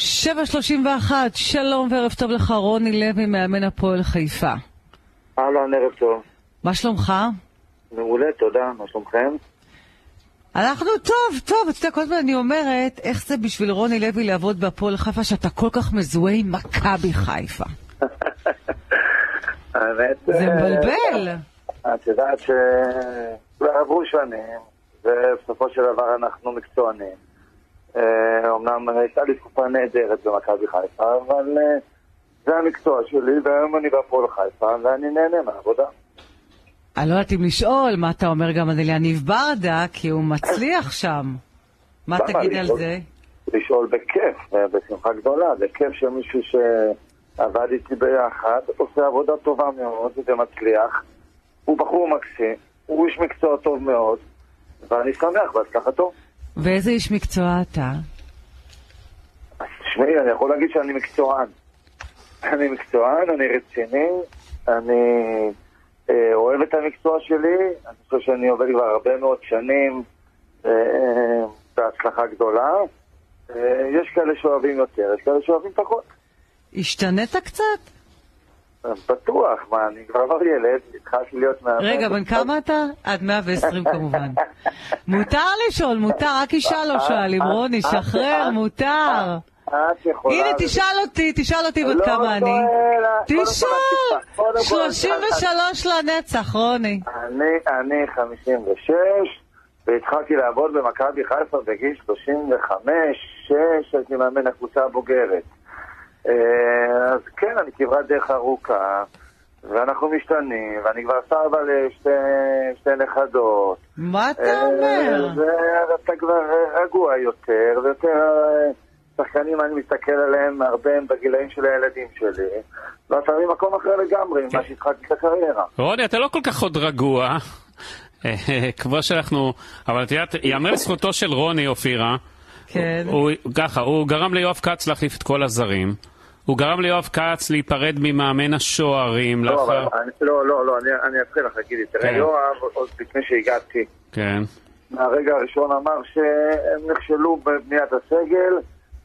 7.31, שלום וערב טוב לך, רוני לוי, מאמן הפועל חיפה. אהלן, ערב טוב. מה שלומך? מעולה, תודה. מה שלומכם? אנחנו טוב, טוב, אתה יודע, כל הזמן אני אומרת, איך זה בשביל רוני לוי לעבוד בהפועל חיפה, שאתה כל כך מזוהה עם מכבי חיפה. האמת... זה אה, מבלבל. את יודעת שעברו שנים, ובסופו של דבר אנחנו מקצוענים. אה, אומנם הייתה לי תקופה נהדרת במכבי חיפה, אבל אה, זה המקצוע שלי, והיום אני בהפועל חיפה, ואני נהנה מהעבודה. אני לא יודעת אם לשאול מה אתה אומר גם על יניב ברדה, כי הוא מצליח שם. מה? תגיד על זה? לשאול בכיף, אה, בשמחה גדולה. זה כיף שמישהו שעבד איתי ביחד עושה עבודה טובה מאוד ומצליח. הוא בחור מקסים, הוא איש מקצוע טוב מאוד, ואני שמח בהצלחתו. ואיזה איש מקצוע אתה? תשמעי, אני יכול להגיד שאני מקצוען. אני מקצוען, אני רציני, אני אה, אוהב את המקצוע שלי, אני חושב שאני עובד כבר הרבה מאוד שנים אה, בהצלחה גדולה. אה, יש כאלה שאוהבים יותר, יש כאלה שאוהבים פחות. השתנית קצת? בטוח, מה, אני כבר לא ילד, התחלתי להיות מאמן. רגע, בן כמה אתה? עד 120 כמובן. מותר לשאול, מותר, רק אישה לא שואלים, רוני, שחרר, מותר. הנה, תשאל אותי, תשאל אותי בת לא כמה אני. שואל, קודם כל תשאל! את תשאל. קודם כל, 33 לנצח, רוני. אני, אני 56, והתחלתי לעבוד במכבי חיפה בגיל 35, 6, הייתי מאמן הקבוצה הבוגרת. אה, אז כן, אני כברת דרך ארוכה, ואנחנו משתנים, ואני כבר סבא לשתי שתי נכדות. מה אתה אה, אומר? ואתה כבר רגוע יותר, ויותר אה, שחקנים אני מסתכל עליהם הרבה הם בגילאים של הילדים שלי, ואתה ממקום אחר לגמרי ממה שהתחלתי את הקריירה. רוני, אתה לא כל כך עוד רגוע. כמו שאנחנו... אבל את יודעת, יאמר לזכותו של רוני, אופירה. כן. הוא ככה, הוא גרם ליואב כץ להחליף את כל הזרים. הוא גרם ליואב כץ להיפרד ממאמן השוערים לא, לאחר... אני- לא, לא, לא, אני- אני אתחיל לך, גידי. תראה, כן. יואב, עוד לפני שהגעתי, כן. מהרגע הראשון אמר שהם נכשלו בבניית הסגל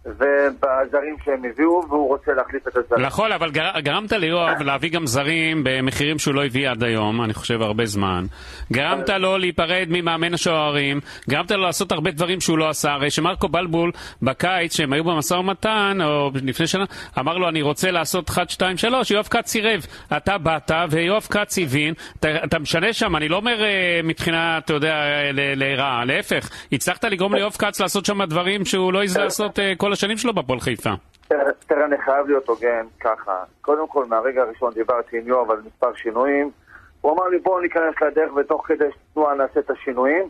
ובזרים שהם הביאו, והוא רוצה להחליף את הזרים. נכון, אבל גר, גרמת ליואב להביא גם זרים במחירים שהוא לא הביא עד היום, אני חושב הרבה זמן. גרמת לו להיפרד ממאמן השוערים, גרמת לו לעשות הרבה דברים שהוא לא עשה. הרי שמרקו בלבול בקיץ, שהם היו במשא ומתן, או לפני שנה, אמר לו, אני רוצה לעשות 1, 2, 3, יואב כץ סירב. אתה באת, ויואב כץ הבין, אתה, אתה משנה שם, אני לא אומר אה, מבחינה, אתה יודע, לרעה, להפך. הצלחת לגרום ליואב כץ לעשות שם דברים שהוא לא העז לעשות אה, כל השנים שלו בפועל חיפה. תראה, אני חייב להיות הוגן ככה. קודם כל, מהרגע הראשון דיברתי עם יואב על מספר שינויים. הוא אמר לי, בואו ניכנס לדרך ותוך כדי תנועה נעשה את השינויים.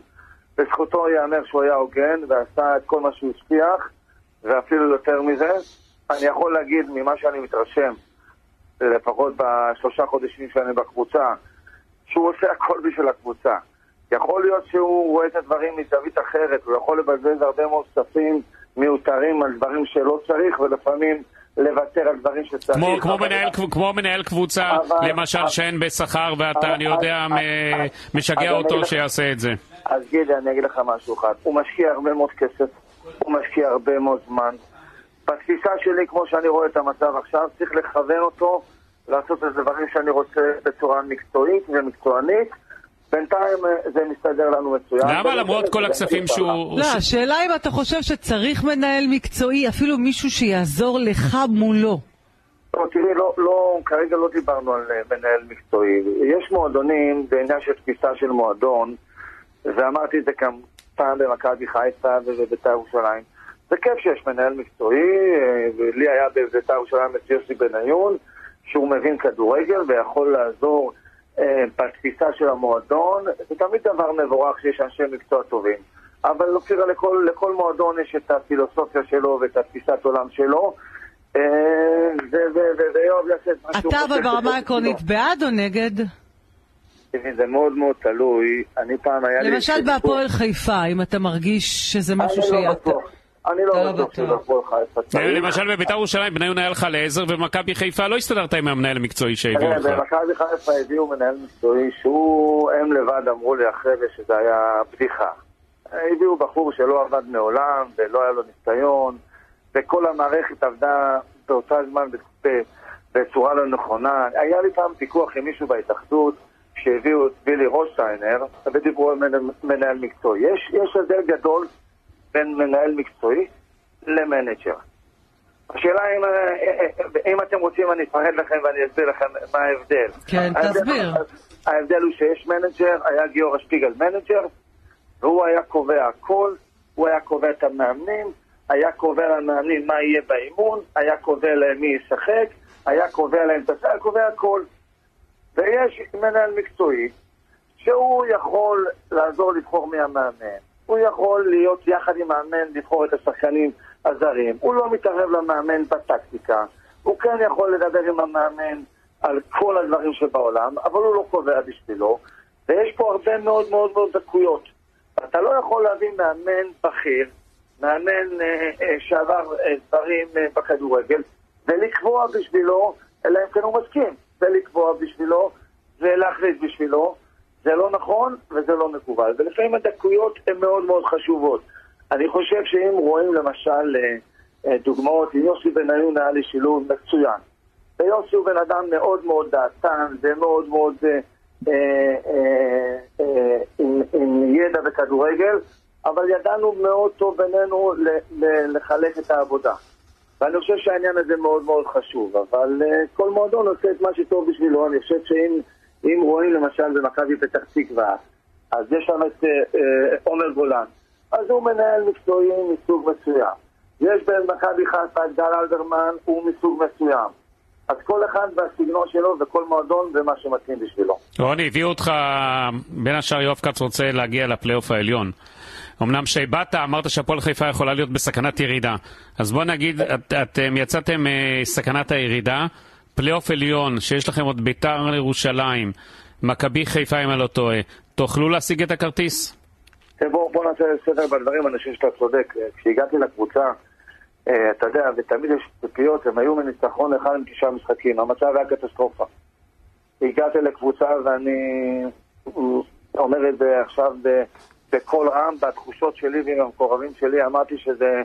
לזכותו ייאמר שהוא היה הוגן ועשה את כל מה שהוא הבטיח, ואפילו יותר מזה. אני יכול להגיד ממה שאני מתרשם, לפחות בשלושה חודשים שאני בקבוצה, שהוא עושה הכל בשביל הקבוצה. יכול להיות שהוא רואה את הדברים מזווית אחרת, הוא יכול לבזבז הרבה מאוד כספים מיותרים על דברים שלא צריך, ולפעמים לוותר על דברים שצריך. כמו, כמו, אבל- מנהל, כמו מנהל קבוצה, אבל- למשל, אבל- שאין בשכר, ואתה, אבל- אני יודע, אבל- מ- אבל- משגע אז אותו אגיד לך- שיעשה את זה. אז גידי, אני אגיד לך משהו אחד. הוא משקיע הרבה מאוד כסף, הוא משקיע הרבה מאוד זמן. בתפיסה שלי, כמו שאני רואה את המצב עכשיו, צריך לכוון אותו לעשות את הדברים שאני רוצה בצורה מקצועית ומקצוענית. בינתיים אה, זה מסתדר לנו מצוין. למה למרות כל הכספים שהוא... לא, השאלה אם אתה חושב שצריך מנהל מקצועי, אפילו מישהו שיעזור לך מולו. לא, תראי, לא, לא, כרגע לא דיברנו על אה, מנהל מקצועי. יש מועדונים, זה עניין של תפיסה של מועדון, ואמרתי את זה גם פעם במכבי חיפה ובבית"ר ירושלים. זה כיף שיש מנהל מקצועי, אה, ולי היה בבית"ר ירושלים את יוסי בניון, שהוא מבין כדורגל ויכול לעזור בתפיסה של המועדון. זה תמיד דבר מבורך שיש אנשי מקצוע טובים. אבל לא תראה, לכל, לכל מועדון יש את הפילוסופיה שלו ואת התפיסת עולם שלו. אה, ויואב יעשה את מה שהוא אתה חושב אבל ברמה העקרונית. בעד או נגד? זה מאוד מאוד תלוי. אני פעם היה לי... למשל בהפועל חיפה, אם אתה מרגיש שזה משהו אני לא. בטוח. אני לא בטוח. שבהפועל חיפה צריך. למשל בבית"ר ירושלים, בניון היה לך לעזר, ובמכבי חיפה לא הסתדרת עם המנהל המקצועי שהביאו לך. במכבי חיפה הביאו מנהל מקצועי שהוא, הם לבד אמרו לי אחרי זה שזה היה בדיחה. הביאו בחור שלא עבד מעולם ולא היה לו ניסיון, וכל המערכת עבדה באותה זמן בצורה לא נכונה. היה לי פעם ויכוח עם מישהו בהתאחדות, שהביאו את ווילי רוטנשטיינר, ודיברו על מנהל מקצועי. יש, יש הבדל גדול בין מנהל מקצועי למנג'ר. השאלה אם, אם אתם רוצים אני אפרד לכם ואני אסביר לכם מה ההבדל. כן, תסביר. ההבדל הוא שיש מנג'ר, היה גיורא שפיגל מנג'ר, והוא היה קובע הכל, הוא היה קובע את המאמנים, היה קובע למאמנים מה יהיה באימון, היה קובע להם מי ישחק, היה קובע להם את הסל, קובע הכל. ויש מנהל מקצועי שהוא יכול לעזור לבחור מי המאמן, הוא יכול להיות יחד עם מאמן לבחור את השחקנים הזרים, הוא לא מתערב למאמן בטקטיקה, הוא כן יכול לדבר עם המאמן על כל הדברים שבעולם, אבל הוא לא קובע בשבילו, ויש פה הרבה מאוד מאוד מאוד דקויות. אתה לא יכול להביא מאמן בכיר, מאמן אה, אה, שעבר אה, דברים אה, בכדורגל, ולקבוע בשבילו, אלא אם כן הוא מסכים, ולקבוע בשבילו, ולהכריז בשבילו. זה לא נכון וזה לא מקובל. ולפעמים הדקויות הן מאוד מאוד חשובות. אני חושב שאם רואים למשל אה, אה, דוגמאות, עם יוסי בניון היה לי שילוב מצוין. ויוסי הוא בן אדם מאוד מאוד דעתן ומאוד מאוד אה, אה, אה, אה, עם, עם ידע בכדורגל, אבל ידענו מאוד טוב בינינו ל, ל, לחלק את העבודה. ואני חושב שהעניין הזה מאוד מאוד חשוב, אבל כל מועדון עושה את מה שטוב בשבילו. אני חושב שאם רואים למשל במכבי פתח תקווה, אז יש שם את uh, uh, עומר גולן, אז הוא מנהל מקצועי מסוג מסוים. יש במכבי חיפה את גל אלברמן, הוא מסוג מסוים. אז כל אחד והסגנון שלו וכל מועדון ומה שמתאים בשבילו. רוני, הביאו אותך, בין השאר יואב כץ רוצה להגיע לפלייאוף העליון. אמנם כשבאת אמרת שהפועל חיפה יכולה להיות בסכנת ירידה. אז בוא נגיד, את, אתם יצאתם מסכנת אה, הירידה, פלייאוף עליון, שיש לכם עוד ביתר ירושלים, מכבי חיפה אם אני לא טועה, תוכלו להשיג את הכרטיס? בוא, בוא נעשה סדר בדברים, אני חושב שאתה צודק. כשהגעתי לקבוצה, אה, אתה יודע, ותמיד יש ציפיות, הם היו מניצחון אחד עם תשעה משחקים, המצב היה קטסטרופה. הגעתי לקבוצה ואני אומר את זה עכשיו בקול רם, בתחושות שלי ועם המקורבים שלי, אמרתי שזה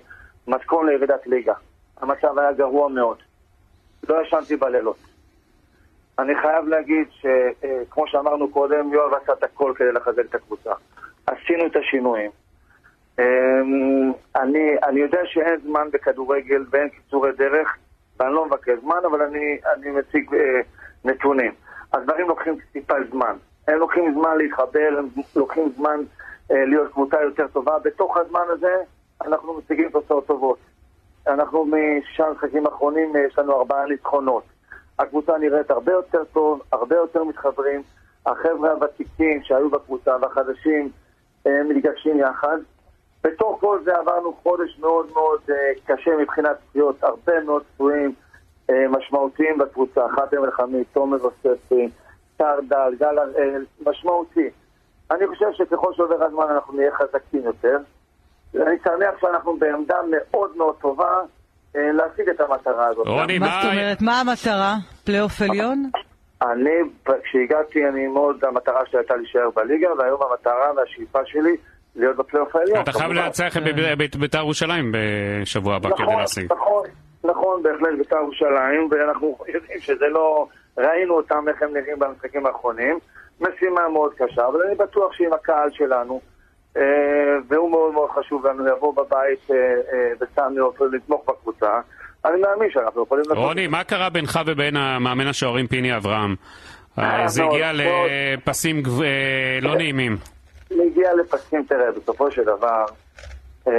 מתכון לירידת ליגה. המצב היה גרוע מאוד. לא ישנתי בלילות. אני חייב להגיד שכמו שאמרנו קודם, יואב עשה את הכל כדי לחזק את הקבוצה. עשינו את השינויים. אמ, אני, אני יודע שאין זמן בכדורגל ואין קיצורי דרך, ואני לא מבקש זמן, אבל אני, אני מציג אה, נתונים. הדברים לוקחים טיפה זמן. הם לוקחים זמן להתחבר, הם לוקחים זמן אה, להיות קבוצה יותר טובה. בתוך הזמן הזה אנחנו מציגים תוצאות טובות. אנחנו משישה משחקים אחרונים, אה, יש לנו ארבעה ניצחונות. הקבוצה נראית הרבה יותר טוב, הרבה יותר מתחברים. החבר'ה הוותיקים שהיו בקבוצה והחדשים אה, מתגבשים יחד. בתוך כל זה עברנו חודש מאוד מאוד uh, קשה מבחינת פציעות, הרבה מאוד פצועים משמעותיים בקבוצה, חתם אלחמיד, תומר אוספי, טרדל, גל הראל, משמעותי. אני חושב שככל שעובר הזמן אנחנו נהיה חזקים יותר. אני שמח שאנחנו בעמדה מאוד מאוד טובה uh, להשיג את המטרה הזאת. רוני, מה זאת אומרת? מה המטרה? פלייאוף עליון? אני, כשהגעתי, אני מאוד, המטרה שלי הייתה להישאר בליגה, והיום המטרה והשאיפה שלי להיות בפלייאוף העליון. אתה חייב לנצח את בית"ר ירושלים בשבוע הבא כדי להשיג. נכון, נכון, בהחלט בית"ר ירושלים, ואנחנו יודעים שזה לא... ראינו אותם איך הם נראים במשחקים האחרונים. משימה מאוד קשה, אבל אני בטוח שעם הקהל שלנו, אה, והוא מאוד מאוד חשוב לנו, יבוא בבית בסמי אה, עופר לתמוך בקבוצה. אני מאמין שאנחנו יכולים. רוני, מה קרה בינך ובין המאמן השוערים פיני אברהם? אה, זה הגיע לפסים לא נעימים. מגיע לפסים, תראה, בסופו של דבר, אה,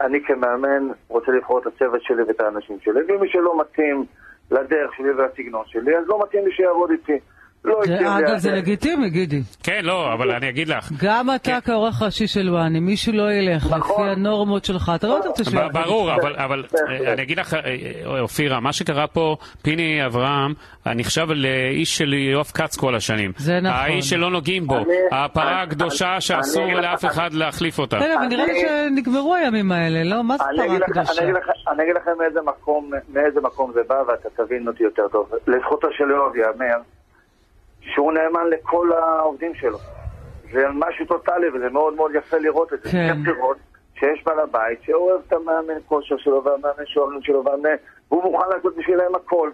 אני כמאמן רוצה לבחור את הצוות שלי ואת האנשים שלי, ומי שלא מתאים לדרך שלי ולסגנון שלי, אז לא מתאים לי שיעבוד איתי. לא אגב, זה לגיטימי, גידי. כן, לא, אבל אני אגיד לך. גם אתה כן. כעורך ראשי של וואני, מישהו לא ילך נכון. לפי הנורמות שלך, אתה לא רוצה שהוא ברור, אבל אני אגיד לך, אה, אה, אופירה, מה שקרה פה, פיני אברהם נחשב לאיש של יואב כץ כל השנים. זה נכון. האיש שלא נוגעים בו, הפרה הקדושה שאסור לאף אחד להחליף אותה. כן, אבל נראה לי שנגמרו הימים האלה, לא? מה זה פרה הקדושה? אני אגיד לכם מאיזה מקום זה בא, ואתה תבין אותי יותר טוב. לזכותו של יואב ייאמר. שהוא נאמן לכל העובדים שלו. זה משהו טוטאלי, וזה מאוד מאוד יפה לראות את זה. כן. כיף לראות שיש בעל הבית שאוהב את המאמן כושר שלו והמאמן שוערים שלו והמאמן, והוא מוכן לעשות בשבילם הכל.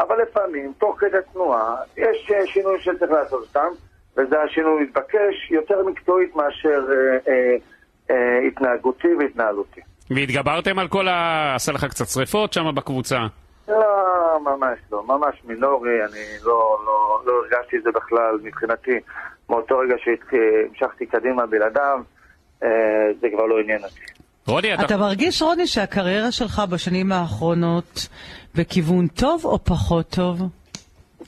אבל לפעמים, תוך כדי תנועה, יש אה, שינויים שצריך לעשות אותם, וזה השינוי מתבקש יותר מקצועית מאשר אה, אה, אה, התנהגותי והתנהלותי. והתגברתם על כל ה... עשה לך קצת שריפות שם בקבוצה? ממש לא, ממש מינורי, אני לא, לא, לא הרגשתי את זה בכלל מבחינתי. מאותו רגע שהמשכתי קדימה בלעדיו, אה, זה כבר לא עניין אותי. רוני, אתה... אתה מרגיש, רוני, שהקריירה שלך בשנים האחרונות בכיוון טוב או פחות טוב?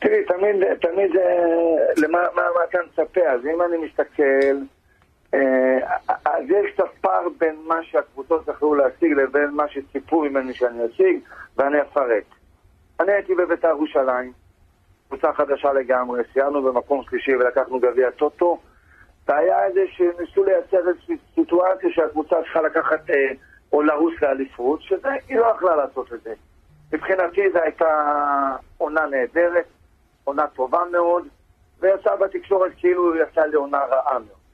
תראי, תמיד, תמיד, אה, למה מה, מה אתה מצפה? אז אם אני מסתכל, אה, אז יש קצת פער בין מה שהקבוצות יכלו להשיג לבין מה שציפו ממני שאני אשיג, ואני אפרט. אני הייתי בבית"ר ירושלים, קבוצה חדשה לגמרי, סיימנו במקום שלישי ולקחנו גביע טוטו, והיה איזה שניסו לייצר איזושהי סיטואציה שהקבוצה צריכה לקחת אה, או לרוס לאליפות, שזה, היא לא יכלה לעשות את זה. מבחינתי זו הייתה עונה נהדרת, עונה טובה מאוד, ויצא בתקשורת כאילו יצא לי עונה רעה מאוד.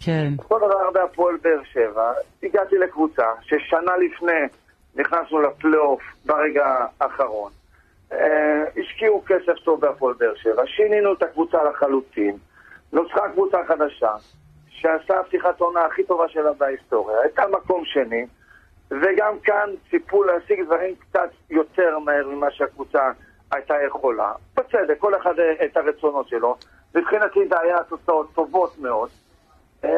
כן. אותו דבר בהפועל באר שבע, הגעתי לקבוצה ששנה לפני נכנסנו לפלייאוף ברגע האחרון. אה, השקיעו כסף טוב בהפועל באר שבע, שינינו את הקבוצה לחלוטין, נוצרה קבוצה חדשה, שעשתה פתיחת עונה הכי טובה שלה בהיסטוריה, הייתה מקום שני, וגם כאן ציפו להשיג דברים קצת יותר מהר ממה שהקבוצה הייתה יכולה. בצדק, כל אחד את הרצונות שלו. מבחינתי זה היה תוצאות טובות מאוד. אה,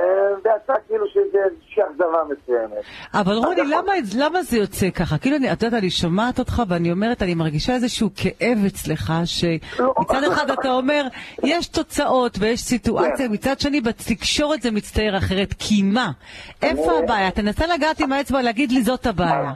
ויצא כאילו שזה איזושהי אכזבה מסוימת. אבל רוני, למה, למה זה יוצא ככה? כאילו, אני- את יודעת, אני שומעת אותך ואני אומרת, אני מרגישה איזשהו כאב אצלך, שמצד אחד אתה אומר, יש תוצאות ויש סיטואציה, כן. מצד שני, בתקשורת זה מצטייר אחרת. כי מה? איפה הבעיה? תנסה לגעת עם האצבע, להגיד לי זאת הבעיה.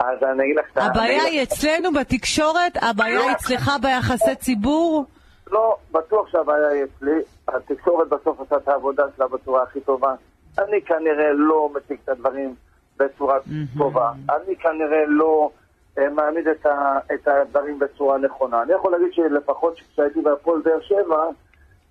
אז אני אגיד לך... הבעיה היא אצלנו בתקשורת? הבעיה היא אצלך ביחסי ציבור? לא, בטוח שהבעיה היא אצלי. התקשורת בסוף עושה את העבודה שלה בצורה הכי טובה. אני כנראה לא מציג את הדברים בצורה טובה. אני כנראה לא אה, מעמיד את, ה, את הדברים בצורה נכונה. אני יכול להגיד שלפחות כשהייתי בהפועל באר שבע,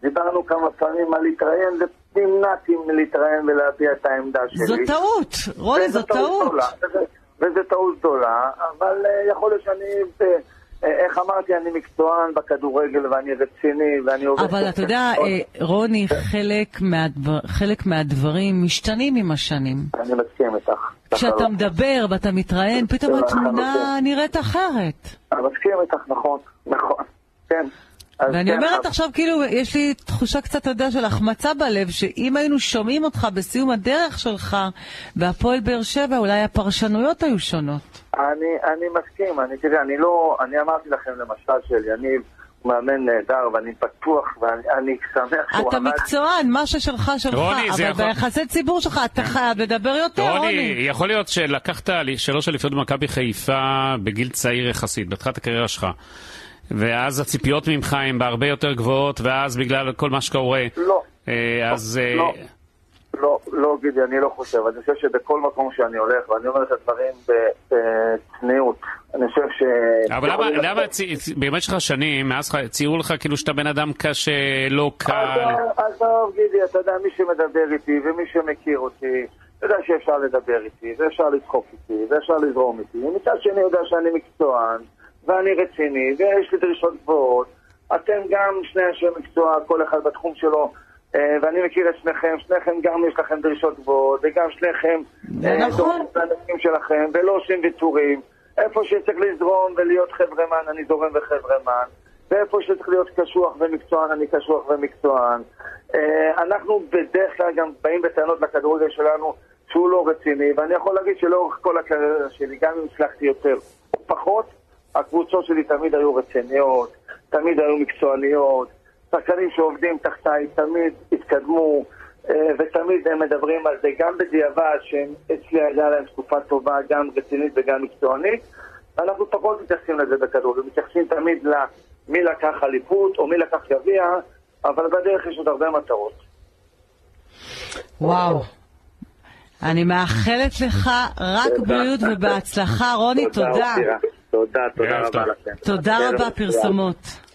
דיברנו כמה פעמים על להתראיין, ונמנעתי מלהתראיין ולהביע את העמדה שלי. זו טעות, רוני, זו טעות. גדולה, וזה- וזו טעות גדולה, אבל אה, יכול להיות שאני, אה, איך אמרתי, אני מקצוען בכדורגל ואני רציני ואני עובד... אבל אתה יודע, אה, רוני, חלק מהדבר- חלק מהדברים משתנים עם השנים. אני מסכים איתך. כשאתה. מדבר ואתה מתראיין, פתאום התמונה נראית אחרת. אני מסכים איתך, נכון, נכון, כן. ואני כן, אומרת אז- עכשיו, כאילו, יש לי תחושה קצת, אתה יודע, של החמצה בלב, שאם היינו שומעים אותך בסיום הדרך שלך בהפועל באר שבע, אולי הפרשנויות היו שונות. אני, אני מסכים, אני, תראה, אני לא, אני אמרתי לכם למשל שאליניב הוא מאמן נהדר ואני בטוח ואני אני שמח שהוא אתה עמד... מקצוען, מה ששלך שלך, רוני, אבל יכול- ביחסי ציבור שלך אתה חייב לדבר יותר, רוני, רוני. יכול להיות שלקחת לי- שלוש אליפויות במכבי חיפה בגיל צעיר יחסית, בתחילת הקריירה שלך. ואז הציפיות ממך הן בהרבה יותר גבוהות, ואז בגלל כל מה שקורה, לא, אה, אז... אה, לא. לא, לא, גידי, אני לא חושב. אני חושב שבכל מקום שאני הולך, ואני אומר את הדברים בצניעות, אני חושב ש... אבל למה, למה צי- במשך השנים, מאז ציירו לך כאילו שאתה בן אדם קשה, לא קל? עזוב, גידי, אתה יודע, מי שמדבר איתי ומי שמכיר אותי, יודע שאפשר לדבר איתי, ואפשר לצחוק איתי, ואפשר לזרום איתי. מצד שני, יודע שאני מקצוען, ואני רציני, ויש לי דרישות גבוהות. אתם גם שני אנשי מקצוע, כל אחד בתחום שלו, אה, ואני מכיר את שניכם, שניכם גם יש לכם דרישות גבוהות, וגם שניכם... זה אה, נכון. שלכם, ולא עושים ויתורים. איפה שצריך לזרום ולהיות חברמן, אני זורם וחברמן. ואיפה שצריך להיות קשוח ומקצוען, אני קשוח ומקצוען. אה, אנחנו בדרך כלל גם באים בטענות לכדורגל שלנו שהוא לא רציני, ואני יכול להגיד שלאורך כל הקריירה שלי, גם אם הצלחתי יותר או פחות, הקבוצות שלי תמיד היו רציניות, תמיד היו מקצועניות, שחקנים שעובדים תחתיי תמיד התקדמו, אה, ותמיד הם מדברים על זה, גם בדיעבד, שאצלי הייתה להם תקופה טובה, גם רצינית וגם מקצוענית. אנחנו פחות מתייחסים לזה בכדורגל, מתייחסים תמיד למי לקח אליפות או מי לקח גביע, אבל בדרך יש עוד הרבה מטרות. וואו. אני מאחלת לך רק. בריאות ובהצלחה, רוני, תודה. תודה, תודה רבה. לכם. תודה רבה. פרסומות.